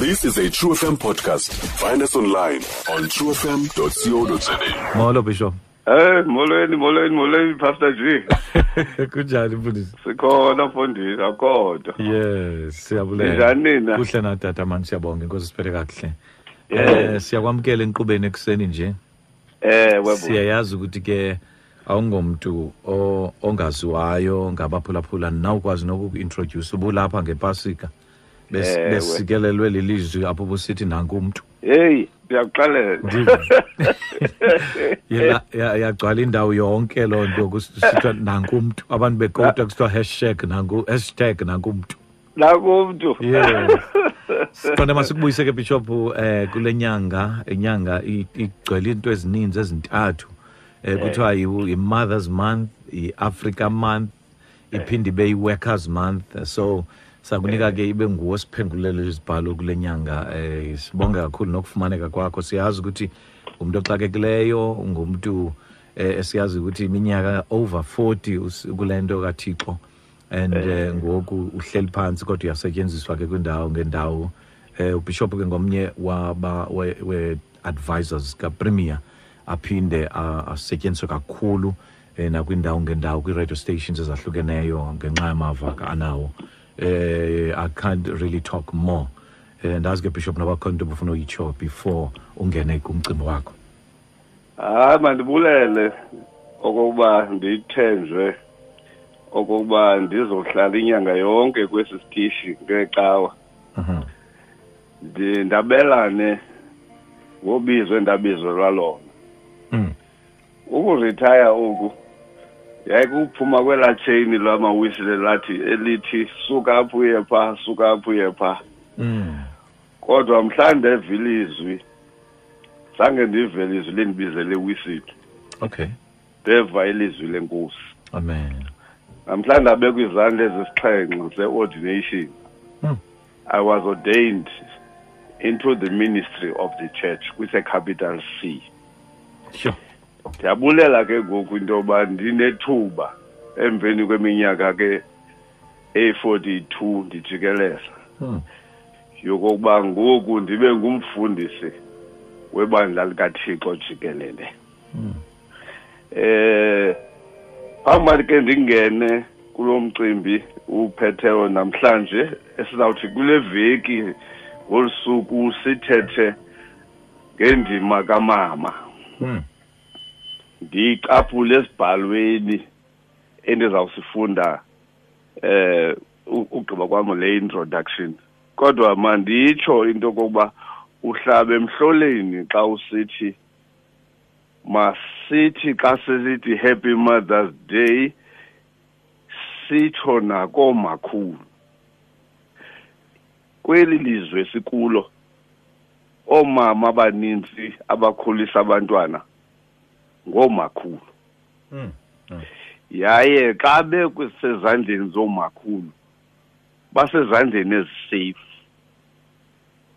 This is a True FM podcast. Find us online on truefm.co.za. molo bishop Eh molweni molweni molweni Pastor G. kunjani mfundisi Sikhona mfundisi akhoda. yes siyabulela Njani nina? kuhle na tata mani siyabonga inkosi siphele Yeah. eh siyakwamukela enqubeni ekuseni nje Eh webo. siyayazi ukuthi ke awungomuntu ongaziwayo ngabaphulaphula nawukwazi nokuku-introduce ubulapha ngepasika Bes- besikelelwe lilizwi apho busithi nanku umntu Hey siyakuxalela. Yagcwala indawo yonke loo nto kusithiwa nanku umntu abantu bekota kusithiwa hashtag nanku hashtag nanku umntu Nakumuntu. yes siqonde masikubuyise ke bishop eh kule nyanga inyanga i- igcwele into ezininzi ezintathu. Eh kuthiwa yi- i-mothers month i-africa month iphinde ibe i-workers month. So sakunika ke ibe nguwo siphendulele izibhalo kule nyanga eh sibonge kakhulu nokufumaneka kwakho. Siyazi ukuthi umuntu oxakekileyo ungumntu eh esiyazi ukuthi iminyaka over 40 us- kule nto kathixo. And eh ngoku uhleli phansi kodwa uyasetyenziswa ke kwindawo ngendawo eh ubishop ke ngomnye waba we, we advisors ka premier aphinde asetyenziswe kakhulu eh nakwindawo ngendawo kwi radio stations ezahlukeneyo ngenxa yamava ka- anawo eh i can't really talk more eh ndazi ke bishop nabakhona into bufuna uyitsho before ungene kumcimbi wakho Hayi mandibulele okokuba ndithenjwe okokuba ndizohlala inyanga yonke kwesi sitishi ngecawa. Mhm. Ndabelane ngobizo endabizwe lwalona. Mm. ukuretire oku yayikuphuma kwelaa chain lwamawisile lathi elithi suka apho uye phaa suka apho uye phaa Mm. kodwa mhla ndeva ilizwi zange ndive ilizwi lendibizele wisile okay. Ndeva ilizwi lenkosi. Amen. Namhla ndabekwa izandla ezisixhenxe ze-ordination. Mm. i was ordained into the ministry of the church kwise-capital c. Sure. Ndiyabulela ke ngoku into yoba ndinethuba emveni kweminyaka ke eyi-42 ndijikeleza mm. yokokuba ngoku ndibe ngumfundisi webandla likathixo jikelele Mm. eh phambi ke ndingene kulo mcimbi uphetheyo namhlanje esizawuthi kule veki ngolu suku sithethe ngendima kamama Mm. Ndiyicaphule esibhalweni endizawusifunda eh ugqiba kwam le introduction. Kodwa manditsho into yokokuba uhlaba emhloleni xa usithi masithi xa sesithi happy mothers day sitsho nakoomakhulu kweli lizwe sikulo oomama abanintsi abakhulisa abantwana ngoomakhulu Mm. yaye xa bekusezandleni zoomakhulu basezandleni ezisafe.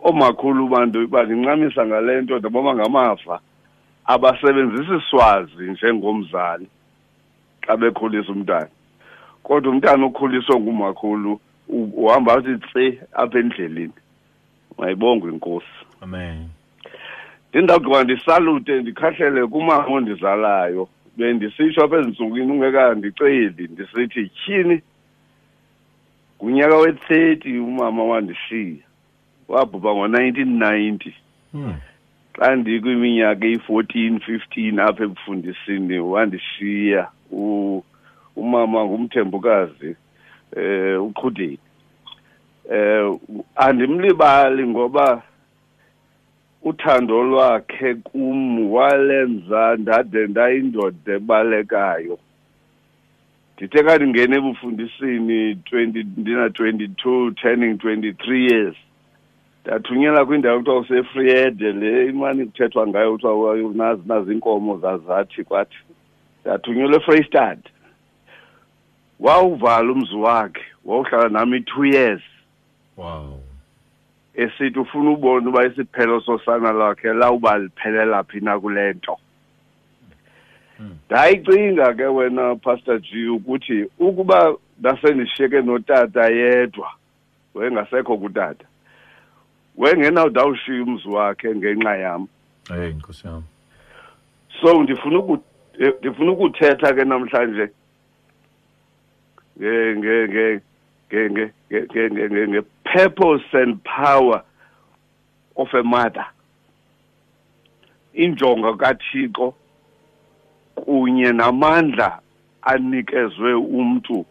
Oomakhulu bantu bandincamisa ngale nto ndaboma ngamafa abasebenzisi swazi njengomzali xa bekhulisa umntana. Kodwa umntana okhuliswe ngumakhulu uhamba athi tse apha endleleni. Mayibongwe inkosi amen. Ndindawugqiba ndisalute ndikhahlele kumama ondizalayo bendisitsho apha ezintsukwini ungekandiceli ndisithi tyhini ngunyaka we-thirty umama wandishiya wabhubha ngo-nineteen ninety. Mm. xa ndikwiminyaka eyi-fourteen fifteen apha ekufundisini wandishiya U- umama ngumthembukazi eh uqhudeni. Eh andimlibali ngoba uthando lwakhe kum walenza ndade ndayindoda ebalekayo. Ndithe ka ndingene ebufundisini twenty ndina twenty-two turning twenty-three years. Ndathunyelwa kwindawo kuthiwa kusefriede le imani kuthethwa ngayo kuthiwa nazi nazi iinkomo zazathi kwathi. Ndathunyelwa efreystad wawuvala umzi wakhe wawuhlala nami i-two years. Wow. esithi ufuna ubona uba isiphelo sosana lakhe lawuba liphelela phi na kule nto ndayicinga ke wena pastor g ukuthi ukuba ndasendishiyeke notata yedwa wengasekho kutata wengenawudawushiya umzi wakhe ngenxa yam hey nkosi yam so ndifuna ndifuna ukuthetha ke namhlanje nge nge nge nge nge nge nge purpose and power of a mother. Injongo kaThixo kunye namandla anikezwe umuntu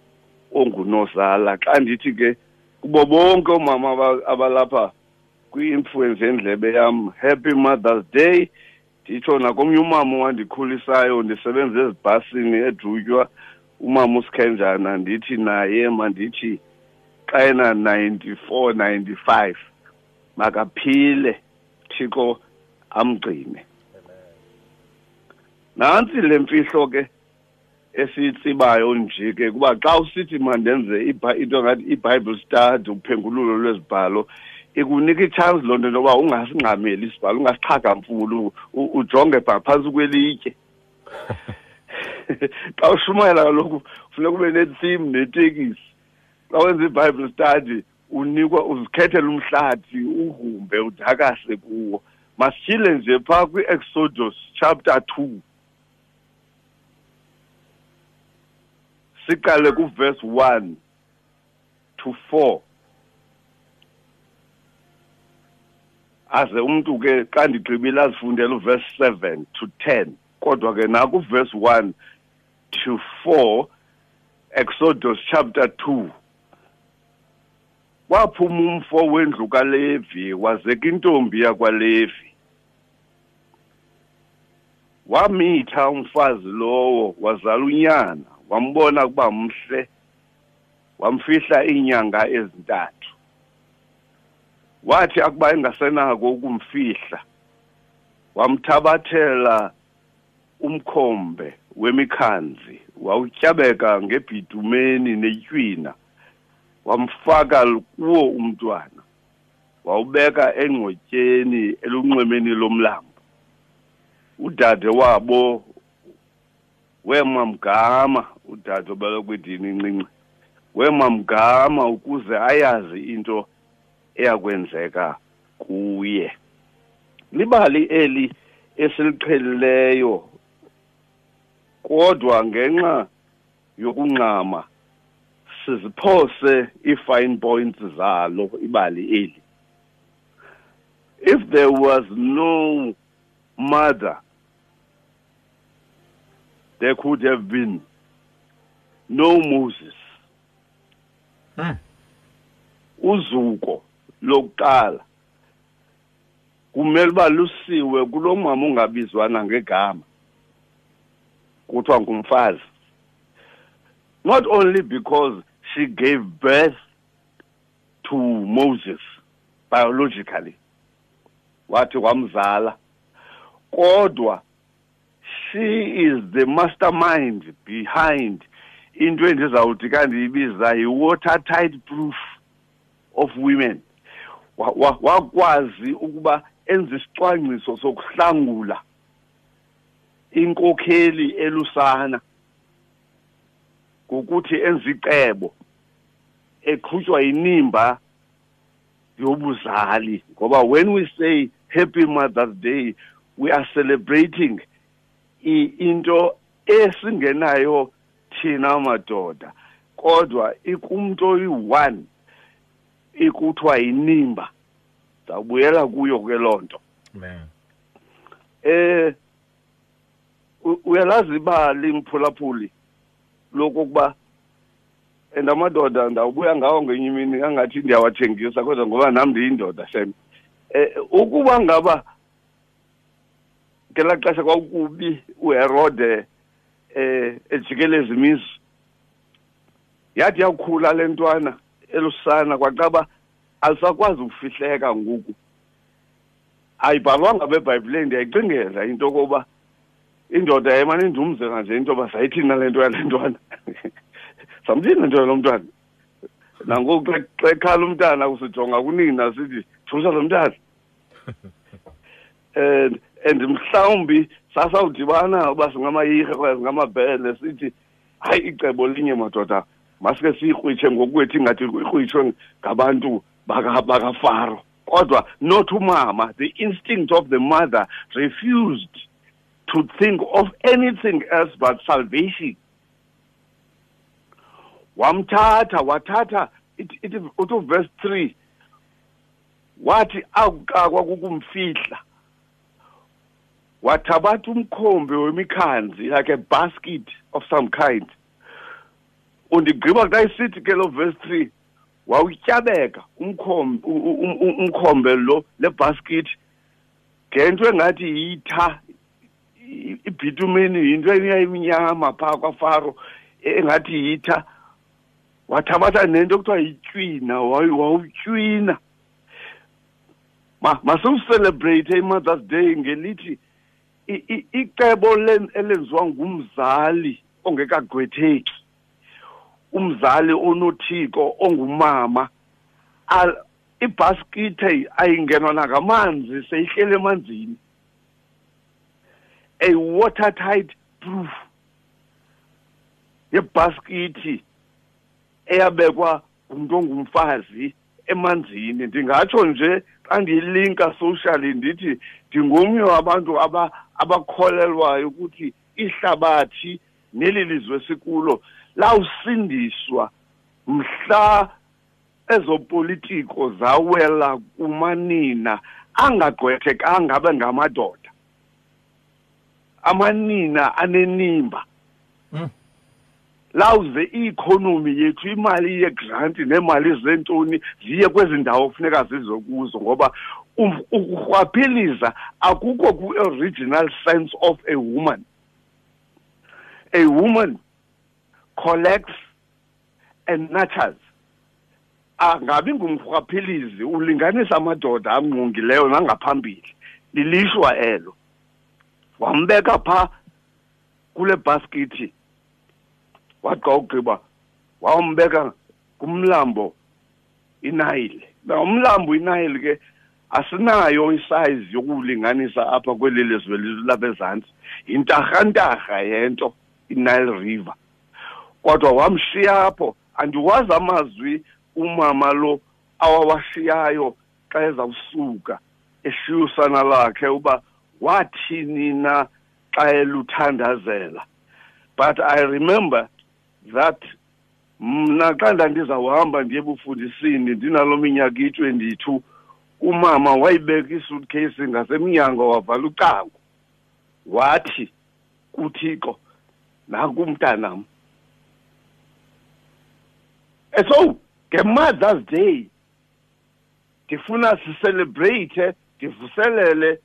ongunozala. Xa ndithi ke kubo bonke omama aba- abalapha kwi-influence yendlebe yam happy mothers day. Nditsho nakomnye umama owandikhulisayo ndisebenza ezibhasini edutywa umama usikhenjana ndithi naye mandithi xa ena 94 95 makaphile thixo amgcine. Nantsi le mfihlo ke esiyitsibayo nje ke kuba xa usithi mandenze into ngathi i-bible study uphengululo lwezibhalo ikunika i-chance loo nto intoba ungasingxameli isibhalo ungasichagamfulu ujonge pha phantsi kwelitye. Xa ushumayela kaloku funeka ube netheme netekisi. sawenza iBible study unikwa uzikhethela umhlathi uvumbe udakase kuwo. Masishile nje phaa kwi-exodus chapter two. Siqale kuverse one to four. Aze umntu ke xa ndigqibile azifundele uverse seven to ten. Kodwa ke naku verse 1 to 4 Exodus chapter 2 kwaphuma umfo wendlu kaLevi wazeka intombi yakwaLevi. Wamitha umfazi lowo wazala unyana wambona kuba mhle wamfihla inyanga ezintathu. Wathi akuba engasenako ukumfihla wamthabathela umkhombe wemikhanzi wawutyabeka ngebhidumeni netyina wamfaka kuwo umntwana wawubeka engqotyeni elunxwemeni lomlambo. Udade wabo wemamgama udade obalokwedini incinci wemamgama ukuze ayazi into eyakwenzeka kuye. Libali eli esiliqhelileyo kodwa ngenxa yokungxama siziphose ii-fine points zalo ibali eli. If there was no mother there could have been no moses. Hmm. uzuko lokuqala kumele uba lusiwe kulo mama ungabizwana ngegama kuthiwa ngumfazi. Not only because she gave birth to Moses biologically. Wathi wamzala. Kodwa she is the mastermind behind into endizawuthi kandiyibiza yi-watertight proof of women. Wa- wa- wakwazi ukuba enze isicwangciso sokuhlangula inkokheli elusana ngokuthi enze icebo. Eqhutywa inimba yobuzali. Ngoba when we say happy mother's day we are celebrating into esingenayo thina madoda. Kodwa ikumntu oyi-one ikuthiwa yinimba zawubuyela kuyo ke loo nto. Man. Eh u- uyalazi ibali mphulaphuli lokokuba and amadoda ndawubuya ngawo ngenye imini angathi ndiyawathengisa kodwa ngoba nam ndiyindoda shem eh ukuba ngaba ngelaa xesha kwakubi uherode eh ejikeleza imizi yathi yakhula le ntwana elusana kwaqaba alisakwazi ukufihleka ngoku. Ayibhalwanga bebhayibhileni ndiyayicingela into yokoba indoda yayimane indumzela nje into yoba sayithina le nto yale ntwana. samthini nto yalo mntwana? Nangoku xa- ekhala umntana kusijonga kunina sithi thusa lo mntana and and mhlawumbi sasawudibana uba singamayirhe kwaye singamabhele sithi hayi icebo linye madoda. Masike siyikrwitshe ngokwethu ingathi ikrwitshwe ngabantu baka- bakafaro. Kodwa not umama the instinct of the mother refused to think of anything else but salvation. Wamthatha wathatha ithi uthi verse 3 wathi akuqakwa kukumfihla wathabatha umkhombe wemikhanzi like a basket of some kind. Undigqiba xa isithi ke lo verse 3 wawutyabeka umkhombe umkhombe lo lebasket ngento engathi yitha ibhitumeni yinto eyayimnyama phaa kwafaro engathi yitha. Wathabatha nento kuthiwa yitywina wawutywina masiwucelebrate i-mothers day ngelithi icebo elenziwa ngumzali ongekagqwetheki. Umzali onothiko ongumama ibhaskithe ayingenwa nangamanzi seyihlele emanzini. A watertight proof. Yebhaskithi eyabekwa ngumuntu ongumfazi emanzini. Ndingatsho nje xa ndiyilinka socially ndithi ndingomnye wabantu abakholelwayo ukuthi ihlabathi neli lizwe sikulo lawusindiswa mhla ezopolitiko zawela kumanina angagqwethekanga abe ngamadoda. Amanina anenimba mm. Lawuze i-economy yethu imali yegranti neemali zentoni ziye kwezi ndawo kufuneka zize kuzo ngoba ukurhwaphiliza akukho ku-original sense of a woman. A woman collects and nurtures. Angabi ngumrhwaphilizi ulinganisa amadoda angqungileyo nangaphambili lilishwa elo. Wambeka phaa kule baskithi wathi xa ugqiba wawumbeka kumlambo inayile na umlambo inayile ke asinayo isayizi yokulinganisa apha kweli lizwe labezantsi yintarhantarha yento inile river. Kodwa wamshiya apho andiwazi amazwi umama lo awawashiyayo xa ezawusuka eshiya usana lakhe uba wathini na xa eluthandazela. But i remember that mna xa ndandizawuhamba ndiye bufundisini ndinalo minyaka iyi-twenty-two umama wayibeka isuitcase ngasemnyango wavala ucango. Wathi kuthixo nakumntanam. So nge-mothers day ndifuna sicelebrate ndivuselele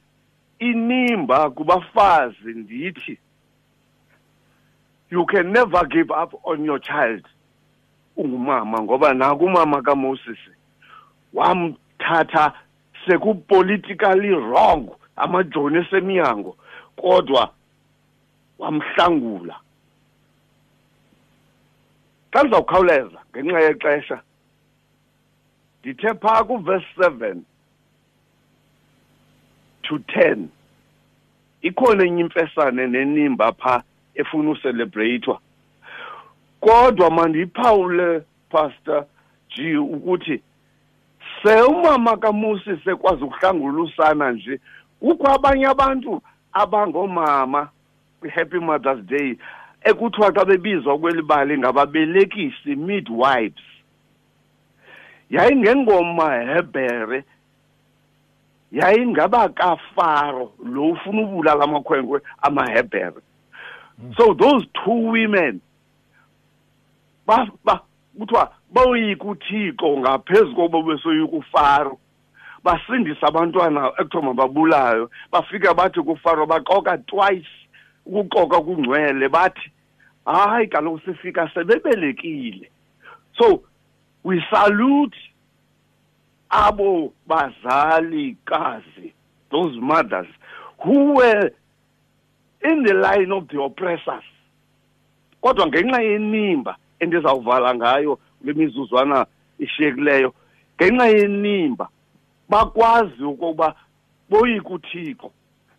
inimba kubafazi ndithi you can never give up on your child. Ungumama ngoba naku umama kaMoses wamthatha sekupolitically wrong amajoni esemnyango kodwa wamhlangula. Xa ndizawukhawuleza ngenxa yexesha. Ndithe phaa kuverse seven to ten ikhona enye imfesane nenimba phaa efuna ucelebratewa. Kodwa mandiyiphawule pastor G ukuthi se umama kaMusi sekwazi ukuhlangula usana nje kukho abanye abantu abangomama happy mothers day ekuthiwa xa bebizwa kweli bali ngababelekisi midwives. Yayingengoma hebhere yayingabakafaro lo ufuna ubulala amakhwenkwe amahebhere. So those two women ba ba kuthiwa boyika uthixo ngaphezu koba besoyika ufaro basindisa abantwana ekuthiwa mababulayo bafika bathi kufaro baqoka twice ukuqoka kungcwele. Bathi hayi kaloku sifika sebebelekile. So we salute abo bazali kazi those mothers who were in the line of the oppressors. Kodwa ngenxa yenimba endizawuvala ngayo le mizuzwana ishiyekileyo ngenxa yenimba bakwazi ukuba boyika uthixo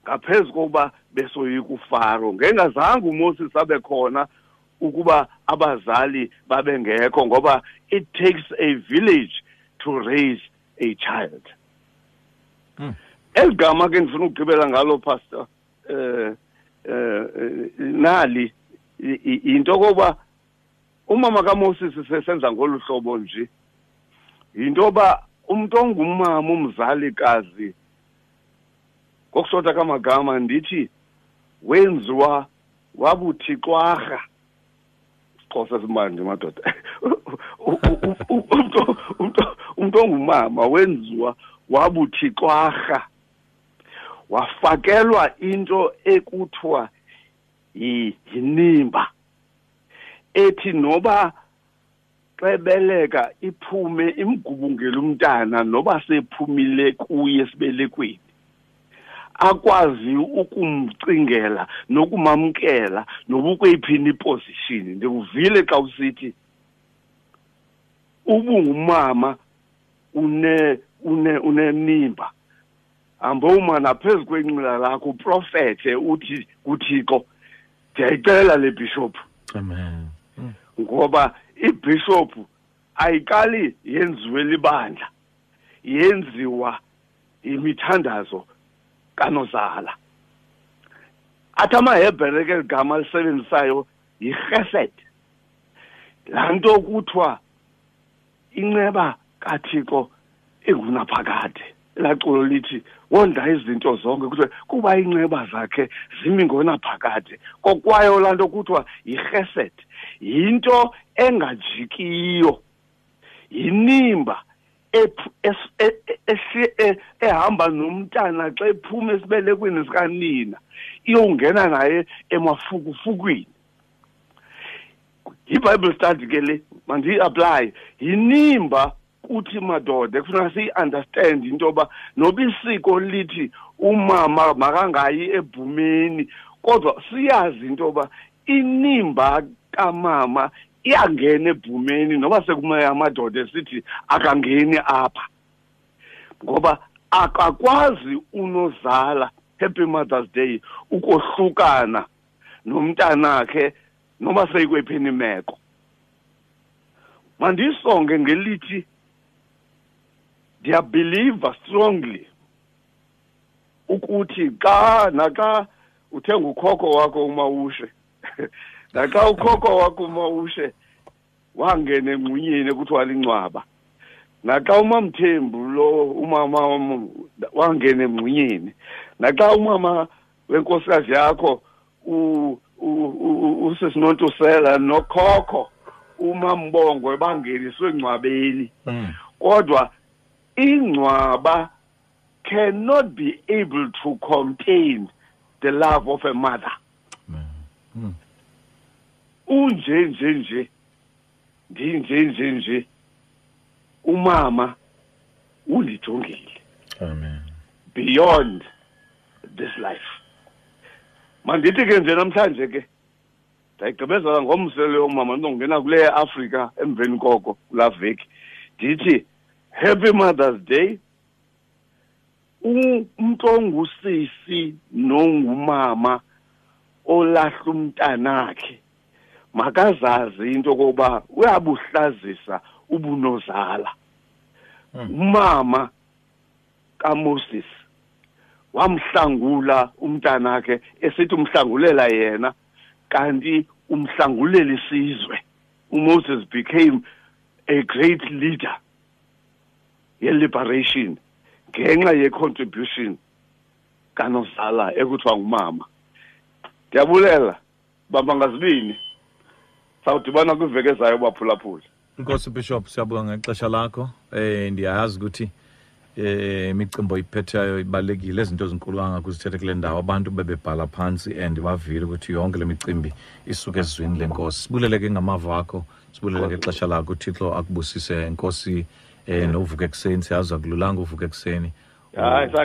ngaphezu kokuba besoyika ufaro. Ngengazange umoses abe khona ukuba abazali babengekho ngoba it takes a village to raise a child. Eligama ke ndifuna ukugqibela ngalo pastor eh eh nali i- i- into koba umama kaMoses sesenza ngolu hlobo nje into yoba umuntu ongumama umzalikazi ngokusotha kamagama ndithi wenziwa wabuthixwarha xhosa simanje madoda. Umuntu ongumama wenziwa wabuthixwarha wafakelwa into ekuthiwa yi- yinimba ethi noba xebeleka iphume imgubungele umntana noba sephumile kuye esibelekweni akwazi ukumcingela nokumamkela noba ukweyiphini iposition. Ndikuvile xa usithi ubungumama une une unenimba hamboma naphezu kwenqila lakho uprofethe uthi kuthixo ndiyayicela le bishop. Amen. Ngoba ibishop ayiqali yenziwe libandla yenziwa imithandazo kanozala. Athi amahebhere ke ligama lisebenzisayo yirhesed laa nto kuthiwa inceba kathixo ingunaphakade. Elaa culo lithi wonda izinto zonke kuthiwa kuba iinceba zakhe zimi ngonaphakade kokwayo laa nto kuthiwa yirhesed yinto engajikiyo yinimba e- e- e- ehamba nomntana xa ephuma esibelekweni sikanina iyongena naye emafukufukwini. Yibible study ke le mandiyi-apply yinimba kuthi madoda kufuneka siyi-understand into yoba noba isiko lithi umama makangayi ebhumeni kodwa siyazi into yoba inimba kamama iyangena ebhumeni noba sekume amadoda esithi akangeni apha. Ngoba akakwazi unozala happy mothers day ukohlukana nomntanakhe noma seyikwephini imeko mandisonge ngelithi ndiyabhiliva strongly ukuthi xa naxa uthenga ukhokho wakho umawushe naxa ukhokho wakho umawushe wangena engqunyeni ekuthiwa lincwaba. Naxa umamthembu lo umama wangena emngxunyeni naxa umama wenkosikazi yakho u- u- u- usisinontusela nokhokho umambongo bangeniswe engcwabeni. Mm. kodwa ingcwaba cannot be able to contain the love of a mother. Mm. unje nje nje ndinje nje nje umama undijongile amen. Beyond this life. Mandithi ke nje namhlanje ke ndayigqibezela ngomselo yomama ndizongena kule afrika emveni koko kulaa veki. Ndithi happy mothers day. Umntu ongusisi nongumama olahla umntanakhe. Makazazi into yokoba uyabuhlazisa ubunozala. Umama kaMoses wamhlangula umntanakhe esithi umhlangulela yena kanti umhlangulela isizwe uMoses became a great leader. Ye-liberation ngenxa ye-contribution kanozala ekuthiwa ngumama. Ndiyabulela bamba ngazibini? Sawudibana kwiveki ezayo baphulaphula. Inkosi bishop siyabonga ngexesha lakho. Eh ndiyayazi ukuthi eh imicimbo iphetheyo ibalekile izinto ezinkulwanga kuzithethe kule ndawo. Abantu bebebhala phantsi and bavile ukuthi yonke le micimbi isuke ezizwini lenkosi. Sibuleleke ngamava akho sibuleleke ixesha lakho. Uthixo akubusise. Enkosi eh novuka ekuseni siyazi akululanga uvuka ekuseni hayi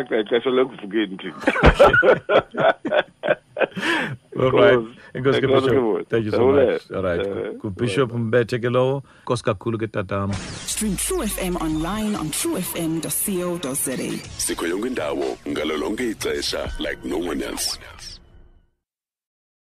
All right. Enkosi. Enkosi ke Bishop. Thank you so much. All right. Eh, Ku Bishop Mbethe ke lowo. Nkosi kakhulu ke tatama. Stream True FM online on truefm.co.za. sikho yonke indawo ngalo lonke ixesha like no one else